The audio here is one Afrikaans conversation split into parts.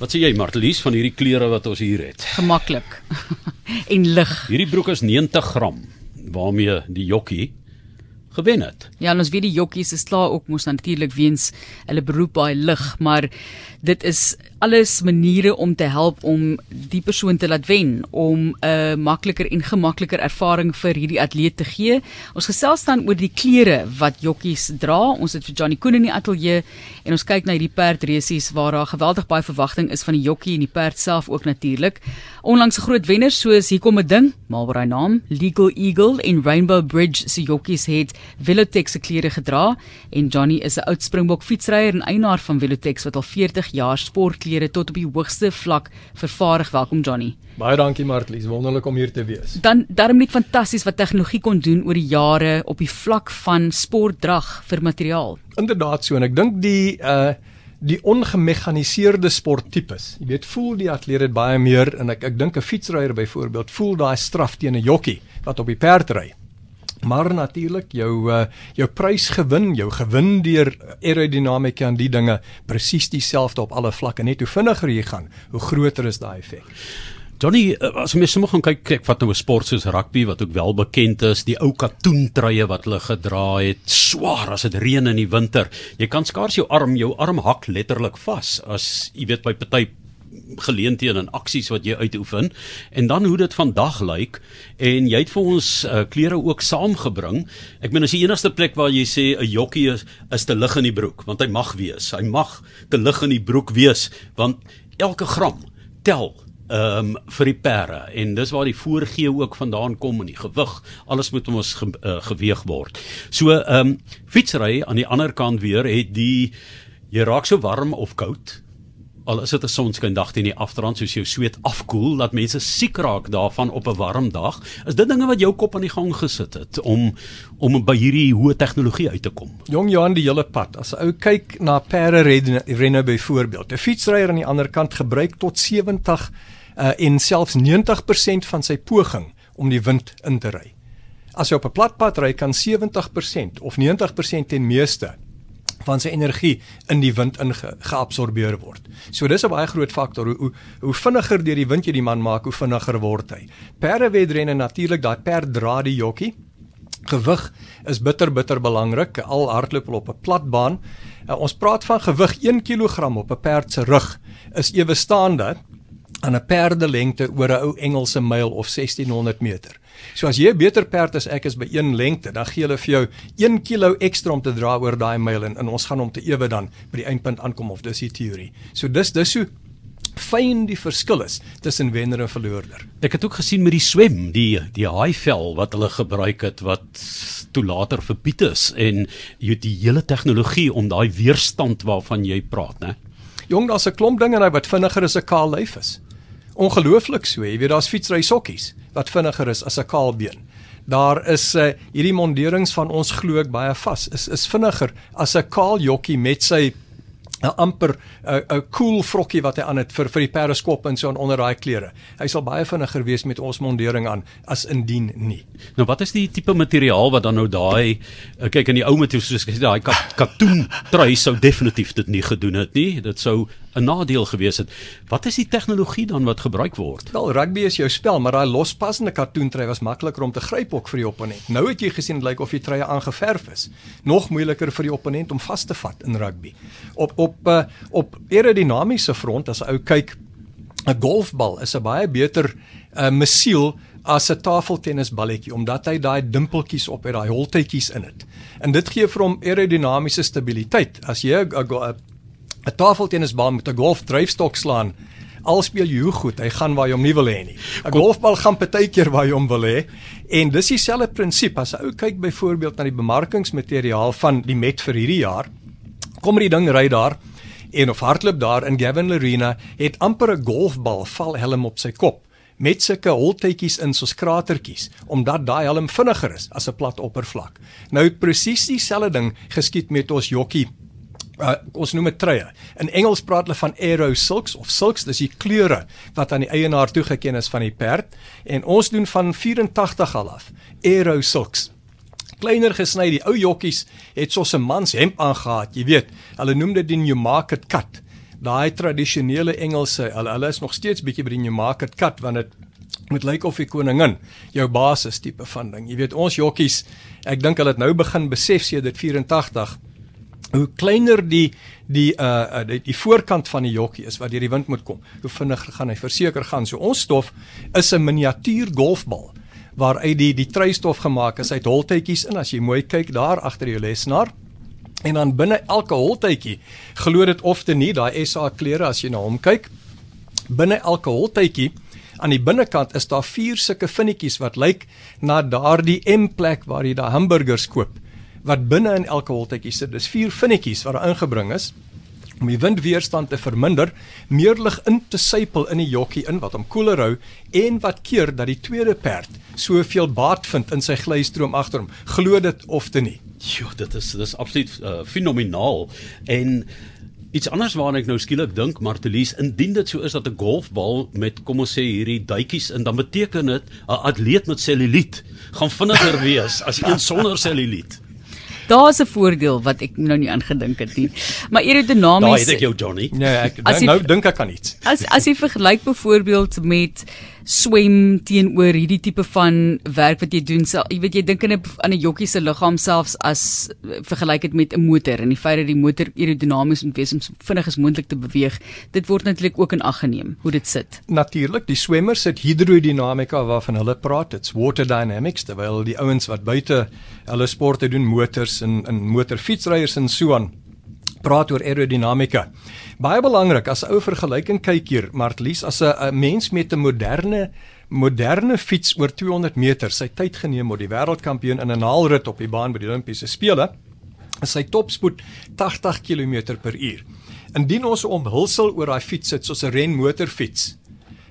Wat sê jy Martelies van hierdie klere wat ons hier het? Gemaklik. en lig. Hierdie broek is 90 gram waarmee die jokkie gewen het. Ja, ons weet die jokkies is klaar ook mos natuurlik weens hulle beroep baie lig, maar dit is alles maniere om te help om die persoon te laat wen om 'n uh, makliker en gemakliker ervaring vir hierdie atleet te gee. Ons gesels dan oor die klere wat jokkies dra. Ons het vir Johnny Koen in die ateljee en ons kyk na hierdie perdrasies waar daar geweldig baie verwagting is van die jokkie en die perd self ook natuurlik. Onlangs 'n groot wenner soos hier kom 'n ding, hy naam Legal Eagle en Rainbow Bridge se jokkies het Velotex se klere gedra en Johnny is 'n oud Springbok fietsryer en eienaar van Velotex wat al 40 jaar sportklere tot op die hoogste vlak vervaardig. Welkom Johnny. Baie dankie Martlies, wonderlik om hier te wees. Dan daarom net fantasties wat tegnologie kon doen oor die jare op die vlak van sportdrag vir materiaal. Inderdaad so en ek dink die uh die ongemekaniseerde sporttipes. Jy weet, voel die atleet dit baie meer en ek ek dink 'n fietsryer byvoorbeeld voel daai straf teen 'n jokkie wat op die perd ry. Maar natuurlik jou uh, jou prys gewin, jou gewin deur aerodinamika en die dinge presies dieselfde op alle vlakke. Net hoe vinniger jy gaan, hoe groter is daai effek. Johnny, eh, as mens sommer gaan kyk, kyk wat nou 'n sport soos rugby wat ook wel bekend is, die ou katoentruie wat hulle gedra het, swaar as dit reën in die winter. Jy kan skaars jou arm, jou arm hak letterlik vas as jy weet by party geleenthede en aksies wat jy uitoefen en dan hoe dit vandag lyk en jy het vir ons uh, klere ook saamgebring. Ek meen as die enigste plek waar jy sê 'n jokkie is, is te lig in die broek want hy mag wees. Hy mag te lig in die broek wees want elke gram tel ehm um, vir die perde en dis waar die voorgee ook vandaan kom en die gewig alles moet ons ge, uh, geweeg word. So ehm um, fietsry aan die ander kant weer het die jy raak so warm of koud al is dit 'n sonskyn dag teen die afdrand soos jou sweet afkoel dat mense siek raak daarvan op 'n warm dag is dit dinge wat jou kop aan die gang gesit het om om by hierdie hoë tegnologie uit te kom. Jong Johan die hele pad. As ou kyk na perde renne byvoorbeeld 'n fietsryer aan die ander kant gebruik tot 70 uh, en selfs 90% van sy poging om die wind in te ry. As jy op 'n platpad ry, kan 70% of 90% ten meeste van sy energie in die wind ingeabsorbeer word. So dis 'n baie groot faktor hoe hoe, hoe vinniger deur die wind jy die man maak, hoe vinniger word hy. Perdewedrenne natuurlik, daai perd dra die jokkie. Gewig is bitter bitter belangrik al hardloop op 'n platbaan. Uh, ons praat van gewig 1 kg op 'n perd se rug is ewe staande aan 'n perdelengte oor 'n ou Engelse myl of 1600 meter. So as jy 'n beter perd as ek is by een lengte, dan gee hulle vir jou 1 kg ekstra om te dra oor daai myl en, en ons gaan om te ewe dan by die eindpunt aankom of dis die teorie. So dis dis so fyn die verskil is tussen wenner en verloorder. Ek het ook gesien met die swem, die die haaivel wat hulle gebruik het wat toe later verbied is en jy die hele tegnologie om daai weerstand waarvan jy praat, né? Jong, daar's 'n klomp dinge wat vinniger as 'n kaal lyf is ongelooflik so. Jy weet daar's fietsry sokkies wat vinniger is as 'n kaalbeen. Daar is uh, hierdie monderings van ons glo ek baie vas. Is is vinniger as 'n kaal jokkie met sy 'n amper 'n 'n cool vrokkie wat hy aan het vir vir die perdeskop en so onder daai klere. Hy sal baie vinniger wees met ons mondering aan as indien nie. Nou wat is die tipe materiaal wat dan nou daai eh, kyk in die ou met soos gesê daai katoen trui sou definitief dit nie gedoen het nie. Dit sou 'n nadeel gewees het. Wat is die tegnologie dan wat gebruik word? Wel, rugby is jou spel, maar daai lospassende katoentrui was makliker om te gryp ook vir die opponent. Nou het jy gesien dit lyk of die truie aangeverf is. Nog moeiliker vir die opponent om vas te vat in rugby. Op op uh, op aerodinamiese front as ou kyk 'n golfbal is 'n baie beter 'n uh, eh, missiel as 'n tafeltennisballetjie omdat hy daai dimpeltjies op het, daai holtetjies in dit. En dit gee vir hom aerodinamiese stabiliteit. As jy 'n 'n tafeltennisbal met 'n golfdryfstok slaan, al speel jy hoe goed, hy gaan waar jy hom nie wil hê nie. 'n Golfbal gaan partykeer waar jy hom wil hê. En dis dieselfde prinsip as 'n ou kyk byvoorbeeld na die bemarkingsmateriaal van die Met vir hierdie jaar. Kom hierdie ding ry daar en of hardloop daar in Gavin Arena het amper 'n golfbal val helm op sy kop met sulke holtetjies in soos kratertjies omdat daai helm vinniger is as 'n plat oppervlak. Nou presies dieselfde ding geskied met ons jokkie uh, ons noem dit truie. In Engels praat hulle van aero silks of silks, dis die kleure wat aan die eienaar toegeken is van die perd en ons doen van 84 al af aero silks. Kleiner gesny, die ou jokkies het soos 'n mans hemp aangetree, jy weet. Hulle noem dit die New Market cut daai tradisionele Engelse, hulle hulle is nog steeds bietjie by die New Market kat want dit moet lyk of die koningin jou basis tipe van ding. Jy weet ons jockeys, ek dink hulle het nou begin besef sedert 84 hoe kleiner die die uh die, die voorkant van die jokkie is wat deur die wind moet kom. Hoe vinniger gaan hy verseker gaan. So ons stof is 'n miniatuur golfbal waaruit die die treistof gemaak is uit holtetjies in as jy mooi kyk daar agter jou lesenaar. En dan binne elke holtetjie glo dit of te nie daai SA kleure as jy na hom kyk. Binne elke holtetjie aan die binnekant is daar vier sulke vinnetjies wat lyk na daardie M plek waar jy daai hamburgers koop wat binne in elke holtetjie sit. Dis vier vinnetjies wat daar ingebring is om die windweerstand te verminder, meer lig in te sypel in die jokkie in wat hom koeler hou en wat keer dat die tweede perd soveel baat vind in sy glystroom agter hom. Glo dit of te nie. Jo, dit is dis absoluut uh, fenomenaal en Iets anders waarna ek nou skielik dink, Martelies, indien dit so is dat 'n golfbal met kom ons sê hierdie duitjies in, dan beteken dit 'n atleet met selluliet gaan vinniger wees as een sonder selluliet. Daar's 'n voordeel wat ek nou nie aangedink het nie. Maar aerodinamies Daai het ek jou Johnny. Nee, ek nou, nou dink ek aan iets. As as jy vergelyk byvoorbeeld met swem teenoor hierdie tipe van werk wat jy doen, sal, jy weet jy dink aan 'n aan 'n jokkie se liggaam selfs as vergelyk dit met 'n motor en die feit dat die motor aerodinamies moet wees om so vinnig as moontlik te beweeg, dit word natuurlik ook in ag geneem hoe dit sit. Natuurlik, die swemmers het hidrodinamika waarvan hulle praat, dit's water dynamics terwyl die ouens wat buite hulle sporte doen, motors en en motorfietsryers en so aan praat oor aerodinamika. Baie belangrik as 'n ou vergelyking kyk hier, Martlies, as 'n mens met 'n moderne moderne fiets oor 200 meter sy tyd geneem om die wêreldkampioen in 'n haalrit op die baan by die Olimpiese spele, is sy topspoed 80 km/h. Indien ons omhulsel oor daai fiets sit soos 'n renmotorfiets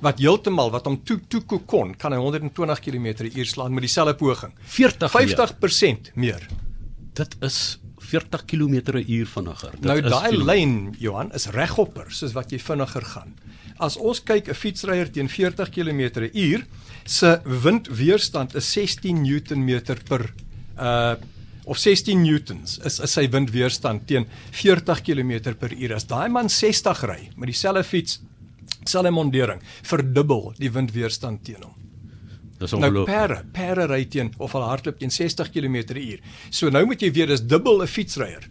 wat heeltemal wat hom toe toe kon, kan hy 120 km/h slaan met dieselfde poging. 40 50% meer. Dit is 40 km/h vinniger. Dit nou daai lyn Johan is regopper soos wat jy vinniger gaan. As ons kyk 'n fietsryer teen 40 km/h se windweerstand is 16 Newtonmeter per uh of 16 newtons is, is sy windweerstand teen 40 km/h. As daai man 60 ry met dieselfde fiets, sal hy mondering verdubbel die windweerstand teen hom. Dis nou pere, pere ry teen of al hardloop teen 60 km/h. So nou moet jy weet dis dubbel 'n fietsryer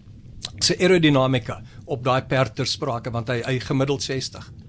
se aerodinamika op daai perd ter sprake want hy hy gemiddeld 60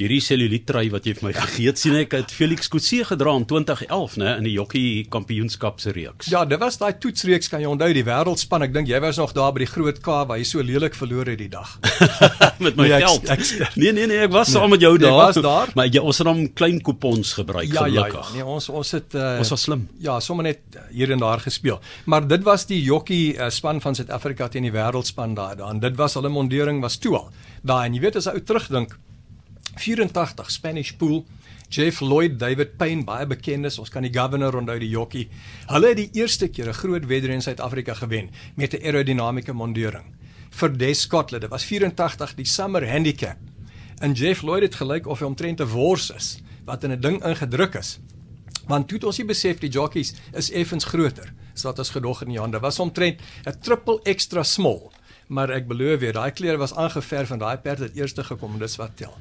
hierdie selulietrui wat jy vir my gegee het sien ek het Felix Kutse gedra in 2011 nê in die jockey kampioenskap se reeks. Ja, dit was daai toetsreeks kan jy onthou die wêreldspan. Ek dink jy was nog daar by die groot K waar hy so lelik verloor het die dag. met my nee, geld. Ek, ek, nee nee nee, ek was nee, saam met jou daar. Was daar. Maar jy ons het hom klein kupons gebruik ja, gelukkig. Ja, ja, nee, ons ons het uh, ons was slim. Ja, sommer net hier en daar gespeel. Maar dit was die jockey uh, span van Suid-Afrika teen die wêreldspan daar. Dan dit was hulle mondering was toe al. Daai en jy weet as ou terugdink 84 Spanish Pool Jeff Lloyd, David Payne, baie bekendes, ons kan die governor onthou die jockey. Hulle het die eerste keer 'n groot wedren in Suid-Afrika gewen met 'n aerodinamiese mondering vir Des Scotland. Dit was 84 die Summer Handicap. En Jeff Lloyd het gelyk of hy omtrent 'n wors is wat in 'n ding ingedruk is. Want toe het ons nie besef die jockeys is effens groter as wat ons gedog in die hande. Was omtrent 'n triple extra small. Maar ek beloof weer, daai klere was aangeverf en daai perd het eers gekom, dis wat tel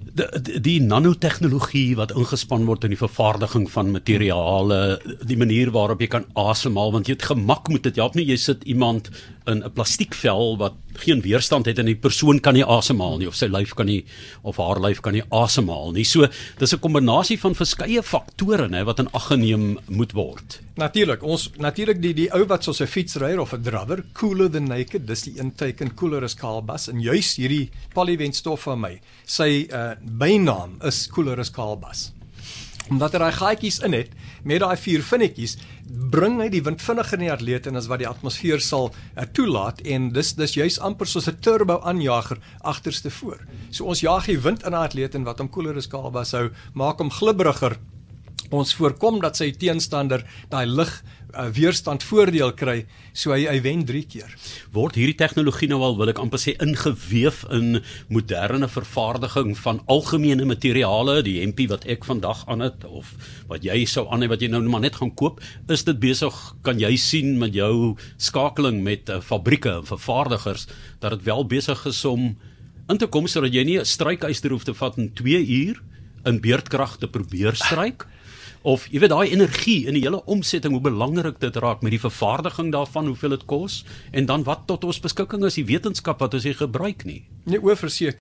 die, die, nanotegnologie wat ingespan word in die vervaardiging van materiale, die manier waarop jy kan asemhaal want jy het gemak moet dit help nie. Jy sit iemand in 'n plastiekvel wat geen weerstand het en die persoon kan nie asemhaal nie of sy lyf kan nie of haar lyf kan nie asemhaal nie. So dis 'n kombinasie van verskeie faktore nê wat in ag geneem moet word. Natuurlik, ons natuurlik die die ou wat soos 'n fietsryer of 'n drawer, cooler than naked, dis die intake cooler as Kaalbas en juis hierdie polywent stof van my. Sy uh bynaam is cooler as Kaalbas omdat hy daai gaatjies in het met daai vier vinnetjies bring hy die wind vinniger in die atleet en as wat die atmosfeer sal uh, toelaat en dis dis juis amper soos 'n turbo aanjager agterste voor. So ons jaag die wind in 'n atleet en wat hom koeler is kalba sou maak hom glibberiger. Ons voorkom dat sy teenstander daai lig uh, weerstand voordeel kry, so hy hy wen 3 keer. Word hierdie tegnologie nou al wil ek amper sê ingeweef in moderne vervaardiging van algemene materiale, die hempie wat ek vandag aan het of wat jy sou aan hê wat jy nou maar net gaan koop, is dit besig kan jy sien met jou skakeling met uh, fabrieke en vervaardigers dat dit wel besig is om in te kom sodat jy nie 'n strykyster hoef te vat in 2 uur in beurtkrag te probeer stryk of jy weet daai energie in die hele omsetting hoe belangrik dit raak met die vervaardiging daarvan hoeveel dit kos en dan wat tot ons beskikking is die wetenskap wat ons hier gebruik nie. Nee, oorverseker.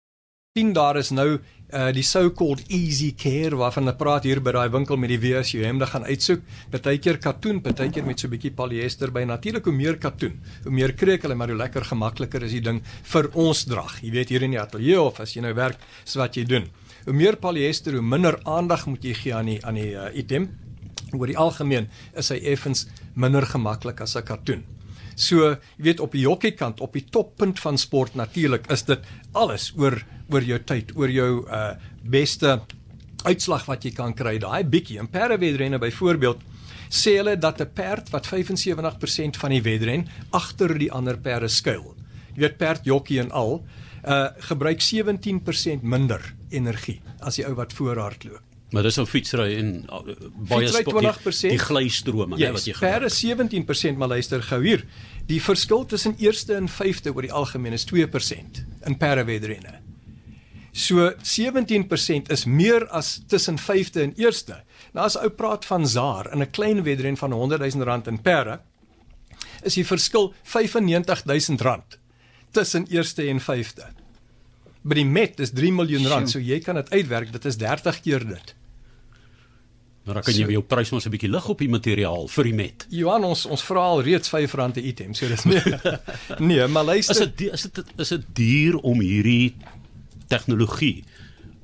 sien daar is nou uh die so-called easy care waarvan hulle praat hier by daai winkel met die WS jy hem gaan uitsoek. Partykeer katoen, partykeer met so 'n bietjie polyester by. Natuurlik hoe meer katoen, hoe meer kreek hulle maar hoe lekker gemakliker is die ding vir ons drag. Jy weet hier in die ateljee of as jy nou werk, so wat jy doen. Hoe meer polyester, hoe minder aandag moet jy gee aan die aan die uh, item. Oor die algemeen is hy effens minder gemaklik as 'n katoen. So, jy weet op die hokkiekant, op die toppunt van sport natuurlik is dit alles oor oor jou tyd, oor jou uh beste uitslag wat jy kan kry. Daai bietjie in perdewedrenne byvoorbeeld sê hulle dat 'n perd wat 75% van die wedren agter die ander perde skuil. Jy weet perd jokkie en al uh gebruik 17% minder energie as die ou wat voorhardloop. Maar dis 'n fietsry en uh, baie sport die, die glystrome yes, wat jy gebruik. Perde 17% maar luister gou hier. Die verskil tussen eerste en vyfde oor die algemeen is 2% in perdewedrenne. So 17% is meer as tussen 5de en 1ste. Nou as ou praat van Zaar in 'n klein wedren van 100 000 rand in perde, is die verskil 95 000 rand tussen 1ste en 5de. By die Met is 3 miljoen rand, so jy kan dit uitwerk, dit is 30 keer dit. Maar dan kan jy so, jou prys mos 'n bietjie lig op die materiaal vir die Met. Johan, ons ons vra al reeds R5 'n item, so dis nie. nee, maar luister, is dit is dit is dit duur om hierdie tegnologie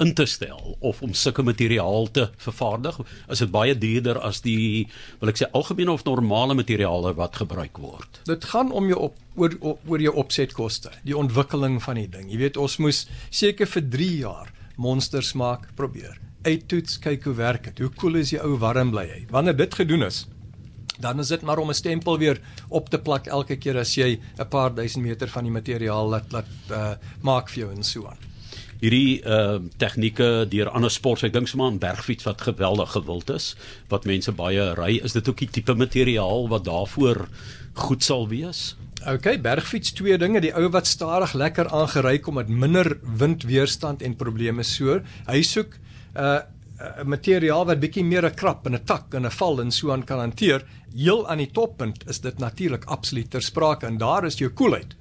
in te stel of om sulke materiaal te vervaardig? Is dit baie duurder as die wil ek sê algemene of normale materiale wat gebruik word? Dit gaan om jou op oor oor jou opsetkoste die ontwikkeling van die ding. Jy weet ons moes seker vir 3 jaar monsters maak probeer. Uittoets kyk hoe werk dit. Hoe koel is die ou warm bly hy? Wanneer dit gedoen is dan is dit maar om 'n stempel weer op te plak elke keer as jy 'n paar duisend meter van die materiaal laat laat uh, maak vir jou en so aan hierdie uh tegnieke deur ander sporte. Ek dink sommer aan bergfiets wat geweldig gewild is, wat mense baie ry. Is dit ook die tipe materiaal wat daarvoor goed sal wees? OK, bergfiets twee dinge, die ou wat stadig lekker aangery kom met minder windweerstand en probleme so. Hy soek 'n uh, 'n materiaal wat bietjie meer 'n krap en 'n tak en 'n val en so aan kan hanteer. Heel aan die toppunt is dit natuurlik absoluut ter sprake en daar is jou koelheid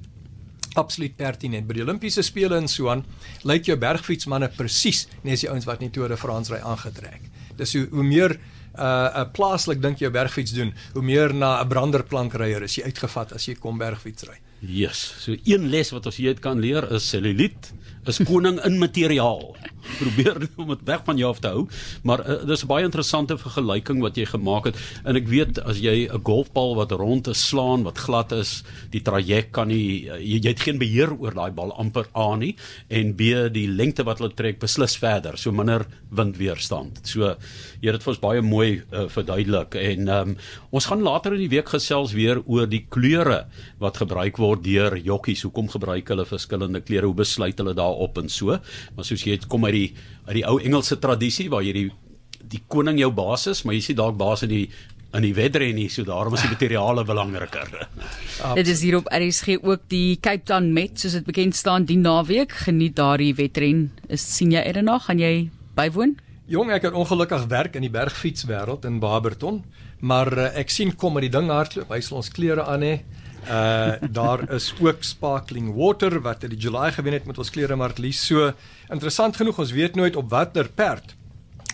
absoluut pertinent. By die Olimpiese spele in Suwan lyk jou bergfietsmanne presies net as die ouens wat nie Tour de France ry aangetrek. Dis hoe hoe meer 'n uh, 'n plaaslik dink jy bergfiets doen, hoe meer na 'n branderplankryer is jy uitgevat as jy kom bergfiets ry. Yes. So een les wat ons hier kan leer is celluliet is koning in materiaal. Probeer om dit weg van jou af te hou, maar uh, dis 'n baie interessante vergelyking wat jy gemaak het en ek weet as jy 'n golfbal wat rond is slaan wat glad is, die traject kan nie uh, jy, jy het geen beheer oor daai bal amper A nie en B die lengte wat hulle trek beslis verder, so minder windweerstand. So jy het dit vir ons baie mooi uh, verduidelik en um, ons gaan later in die week gesels weer oor die kleure wat gebruik word deur jockeys. Hoekom gebruik hulle verskillende kleure? Hoe besluit hulle daar op en so. Maar soos jy het kom uit die uit die ou Engelse tradisie waar jy die die koning jou baas is, maar jy sien dalk baas in die in die wedren nie, so daarom is die materiale belangriker. Dit is hier op RSG ook die Cape Town Met, soos dit bekend staan, die naweek geniet daardie wedren. Is sien jy Erna, gaan jy bywoon? Jong, ek het ongelukkig werk in die bergfietswêreld in Barberton, maar uh, ek sien kom met die ding hardloop. Hy sal ons klere aan hê. Uh daar is ook sparkling water wat in die July gewen het met ons kleremark lees. So interessant genoeg, ons weet nooit op watter perd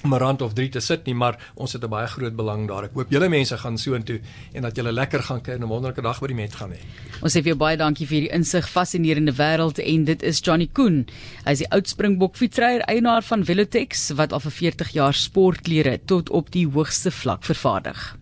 rand of 3 te sit nie, maar ons het 'n baie groot belang daar. Ek hoop julle mense gaan soontoe en dat julle lekker gaan kuier en 'n wonderlike dag by die Met gaan hê. Ons sê vir jou baie dankie vir hierdie insig fascinerende wêreld en dit is Johnny Koen. Hy is die oud Springbok fietsryer, eienaar van Velotex wat al vir 40 jaar sportklere tot op die hoogste vlak vervaardig.